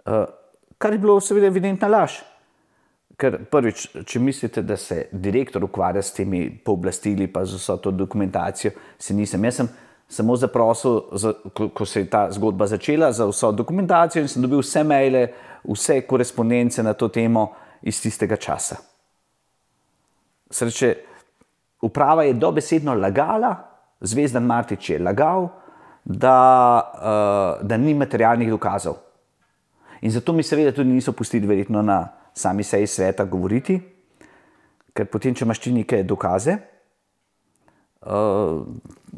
Uh, kar je bilo seveda evidentna laž. Ker prvič, če mislite, da se direktor ukvarja s temi pooblastili, pa z vso to dokumentacijo, se nisem. Jaz sem samo zaprosil, za, ko, ko se je ta zgodba začela, za vso dokumentacijo in sem dobil vse maile, vse korespondence na to temo iz tistega časa. Sreče, uprava je dobesedno lagala, Zvezdan Martič je lagal, da, uh, da ni materialnih dokazov. In zato mi seveda tudi niso pustili, verjetno na sami seji sveta, govoriti, ker potem, če imaš ti neke dokaze, uh,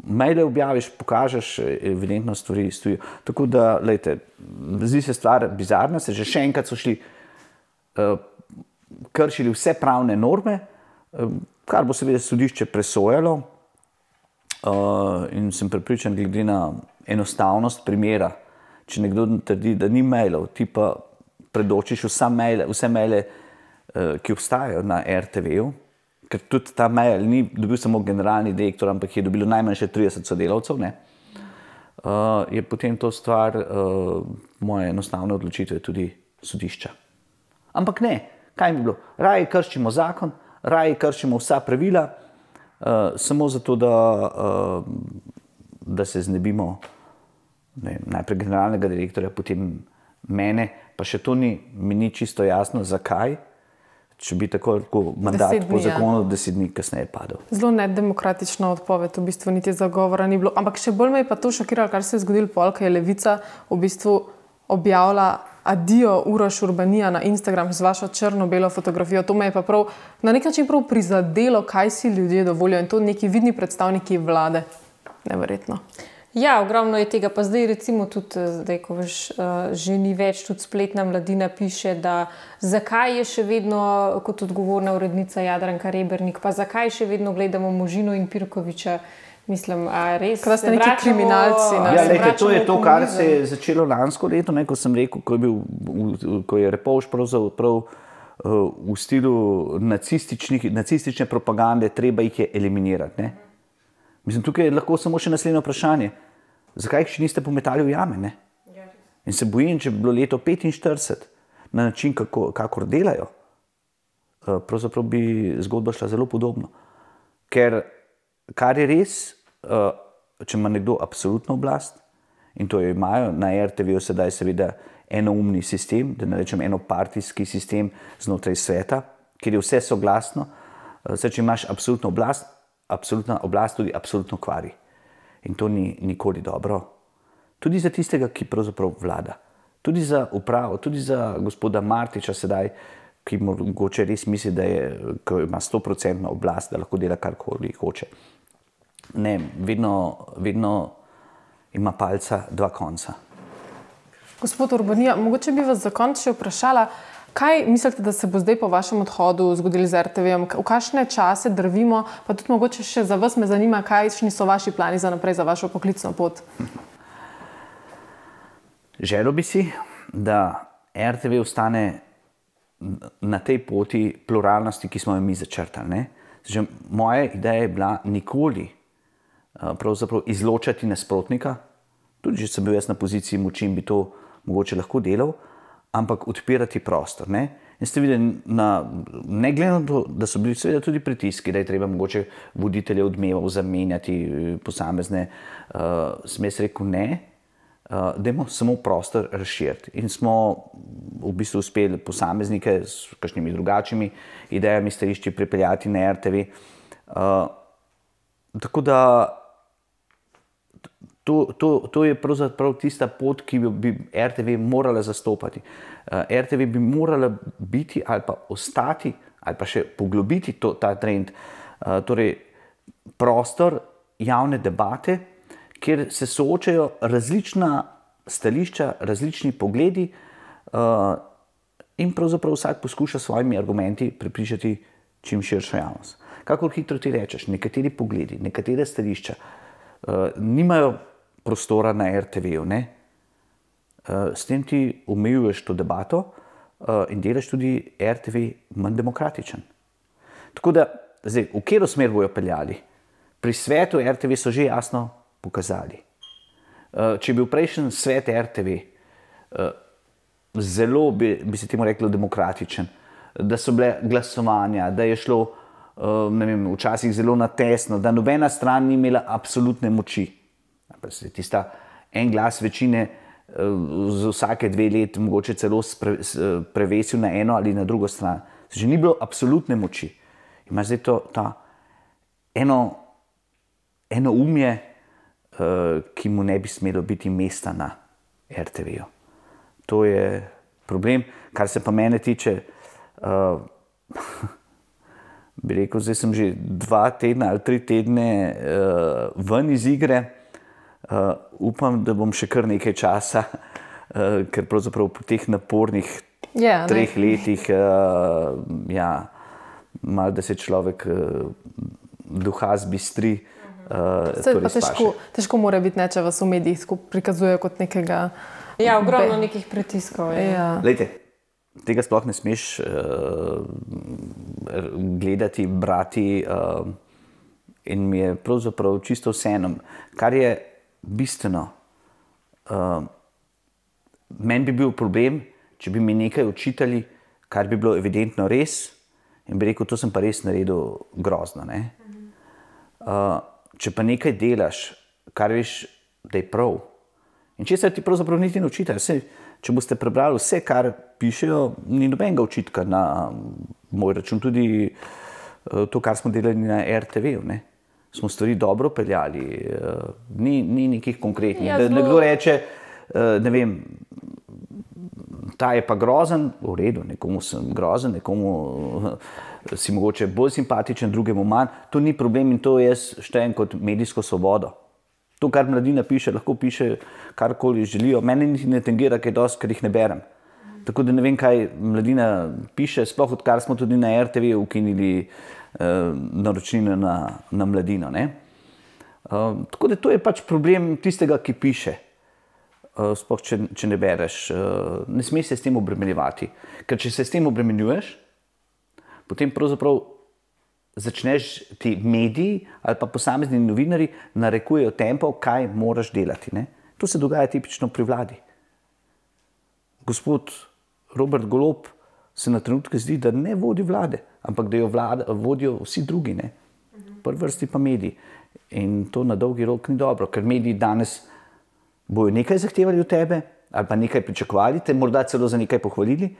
maile objaviš, pokažeš, evidentno stvari stojijo. Tako da, lejte, zdi se stvar bizarna, se že še enkrat so šli, uh, kršili vse pravne norme, kar bo seveda sodišče presojalo. Uh, in sem prepričan, glede na enostavnost primera, če nekdo trdi, da ni mailov, ti pa predočiš vsa maile, vse maile uh, ki obstajajo na RTV-ju, ker tudi ta mail ni dobil samo generalni direktor, ampak je dobil najmanj še 30 sodelavcev, ne, uh, je potem to stvar uh, moje enostavne odločitve tudi sodišča. Ampak ne, kaj bi bilo? Raje kršimo zakon, raje kršimo vsa pravila, uh, samo zato, da, uh, da se znebimo ne, najprej generalnega direktorja, potem mene, pa še to ni, mi ni čisto jasno, zakaj. Če bi tako lahko mandat Deset po dni, ja. zakonu, deset dni kasneje padel. Zelo nedemokratična odpoved, v bistvu niti zagovora ni bilo. Ampak še bolj me je pa to šokiralo, kar se je zgodilo pol, ko je Levica v bistvu objavila adijo Uroš Urbanija na Instagram z vašo črno-belo fotografijo. To me je pa prav, na nek način prav prizadelo, kaj si ljudje dovolijo in to neki vidni predstavniki vlade. Neverjetno. Ja, ogromno je tega, pa zdaj, recimo, tudi eh, zdaj, ko veš, eh, že ni več, tudi spletna mladina piše, da zakaj je še vedno kot odgovorna urednica Jadranka Rebernik, pa zakaj še vedno gledamo Možino in Pirkoviča. Mislim, a res. Da ste neki vračamo- kriminalci, ne? a Ja, lejte, to je to, kar se je začelo lansko leto, ne, ko sem rekel, ko je, bil, ko je Repovš pravzaprav uh, v stilu nacističnih- nacistične propagande, treba jih je eliminirati. Ne. Mislim, tukaj je lahko samo še naslednje vprašanje. Zakaj jih še niste pometali v jame? Ne? In se bojim, če bi bilo leto 45 na način, kako, kakor delajo, eh, pravzaprav bi zgodba šla zelo podobno. Ker kar je res, eh, če ima nekdo absolutno oblast, in to jo imajo na RTV-ju sedaj, seveda, enoumni sistem, da ne rečem enopartijski sistem znotraj sveta, kjer je vse soglasno. Eh, Zdaj, če imaš absolutno oblast, absolutna oblast tudi absolutno kvari. In to ni nikoli dobro. Tudi za tistega, ki pravzaprav vlada. Tudi za upravo, tudi za gospoda Martiča sedaj, ki mogoče res misli, da je, ima 100% oblast, da lahko dela karkoli hoče. Ne, vedno, vedno ima palca dva konca. Gospod Urbanija, mogoče bi vas za konec še vprašala, kaj mislite, da se bo zdaj po vašem odhodu zgodilo z RTV-jem, v kakšne čase drvimo, pa tudi mogoče še za vas me zanima, kakšni so vaši plani za naprej, za vašo poklicno pot. Želel bi si, da RTV ostane na tej poti pluralnosti, ki smo jo mi začrtali. ne. Že moja ideja je bila nikoli izločati nasprotnika, tudi če sem bil jaz na poziciji moči bi to mogoče lahko delal, ampak odpirati prostor. Ne, in ste videli, na, ne glede na to, da so bili seveda tudi pritiski, da je treba mogoče voditelje odmevov zamenjati, posamezne, uh, sem jaz rekel ne. Uh, Dajmo samo prostor razširiti. In smo v bistvu uspeli posameznike s kakšnimi drugačnimi idejami, stališči pripeljati na RTV. Uh, tako da to, to, to je pravzaprav tista pot, ki bi, bi RTV morala zastopati. Uh, RTV bi morala biti ali pa ostati ali pa še poglobiti to, ta trend, uh, torej prostor javne debate, kjer se soočajo različna stališča, različni pogledi, uh, in pravzaprav vsak poskuša s svojimi argumenti prepričati čim širšo javnost. Kakor hitro ti rečeš, nekateri pogledi, nekatere stališča nimajo prostora na ne. Uh, s tem ti omejuješ to debato uh, in delaš tudi RTV manj demokratičen. Tako da, zdaj, v katero smer bojo peljali? Pri svetu RTV so že jasno pokazali. Če je bil prejšnji svet RTV zelo, bi, bi se temu reklo, demokratičen, da so bile glasovanja, da je šlo vem, včasih zelo na tesno, da nobena stran ni imela absolutne moči. Tista en glas večine uh, z vsake dve leti, mogoče celo spre, s- eh, prevesil na eno ali na drugo stran. Že ni bilo absolutne moči. Ima zdaj to ta eno, eno umje, uh, ki mu ne bi smelo biti mesta na RTV-ju. To je problem, kar se pa mene tiče. Uh, bi rekel, zdaj sem že dva tedna ali tri tedne uh, ven iz igre. Uh, upam, da bom še kar nekaj časa, uh, ker pravzaprav po teh napornih Ja, ne. treh letih, uh, ja, malo da se človek uh, duha zbistri. Uh, Se pa težko, težko mora biti, ne, če vas v medijih prikazujejo kot nekega. Ja, ogromno Be- nekih pritiskov. je. Ja. Lejte, tega sploh ne smeš uh, gledati, brati. Uh, in mi je pravzaprav čisto vseeno, kar je bistveno. Uh, Meni bi bil problem, če bi mi nekaj učitali, kar bi bilo evidentno res, in bi rekel, to sem pa res naredil grozno. Uh, če pa nekaj delaš, kar veš, da je prav. In če se ti pravzaprav niti ne učitajo, če boste prebrali vse, kar pišejo, ni nobenega učitka na moj račun, tudi uh, to, kar smo delali na RTV. Ne? Smo stvari dobro peljali, uh, ni, ni nekih konkretnih. Ja, zelo... Nekdo reče, uh, ne vem. Ta je pa grozen, v redu, nekomu sem grozen, nekomu si mogoče bolj simpatičen, drugemu manj. To ni problem in to jaz štejem kot medijsko svobodo. To, kar mladina piše, lahko piše karkoli želijo. Mene niti ne tangira, kaj dosti, ker jih ne berem. Tako da ne vem, kaj mladina piše, sploh odkar smo tudi na RTV ukinili uh, naročnine na, na mladino. Uh, tako da to je pač problem tistega, ki piše. Uh, sploh, če, če ne bereš, uh, ne smeš se s tem obremenjevati. Ker če se s tem obremenjuješ, potem pravzaprav začneš ti mediji ali pa posamezni novinari narekujejo tempo, kaj moraš delati. Ne? To se dogaja tipično pri vladi. Gospod Robert Golop se na trenutke zdi, da ne vodi vlade, ampak da jo vlada, vodijo vsi drugi, ne? prvi vrsti pa mediji. In to na dolgi rok ni dobro, ker mediji danes bojo nekaj zahtevali od tebe, ali pa nekaj pričakovali, te morda celo za nekaj pohvalili,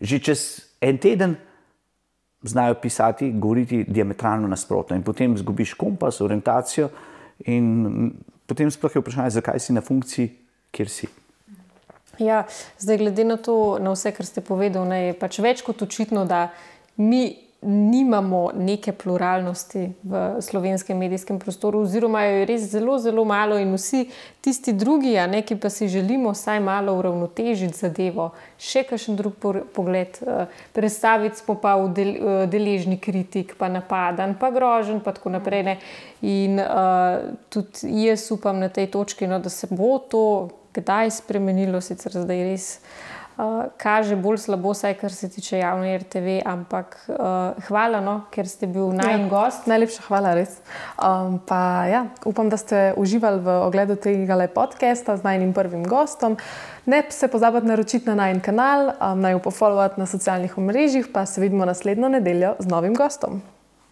že čez en teden znajo pisati, govoriti diametralno nasprotno. In potem izgubiš kompas, orientacijo, in potem sploh je vprašanje, zakaj si na funkciji, kjer si. Ja, zdaj, glede na to, na vse, kar ste povedali, je pač več kot očitno, da mi nimamo neke pluralnosti v slovenskem medijskem prostoru, oziroma jo je res zelo, zelo malo, in vsi tisti drugi, a ne ki pa si želimo vsaj malo uravnotežiti zadevo, še kakšen drug pogled, eh, predstaviti smo pa del, eh, deležni kritik, pa napadan, pa grožen, pa tako naprej. Ne. In uh, tudi jaz upam na tej točki, no, da se bo to kdaj spremenilo, sicer zdaj res uh, kaže bolj slabo, saj kar se tiče javne RTV. Ampak uh, hvala, no, ker ste bil najen ja, gost. Najlepša hvala, res. Um, pa, ja, upam, da ste uživali v ogledu tega podcasta z najnim prvim gostom. Ne se pozabite naročiti na najen kanal, um, naj jo pofollowate na socialnih omrežjih, pa se vidimo naslednjo nedeljo z novim gostom.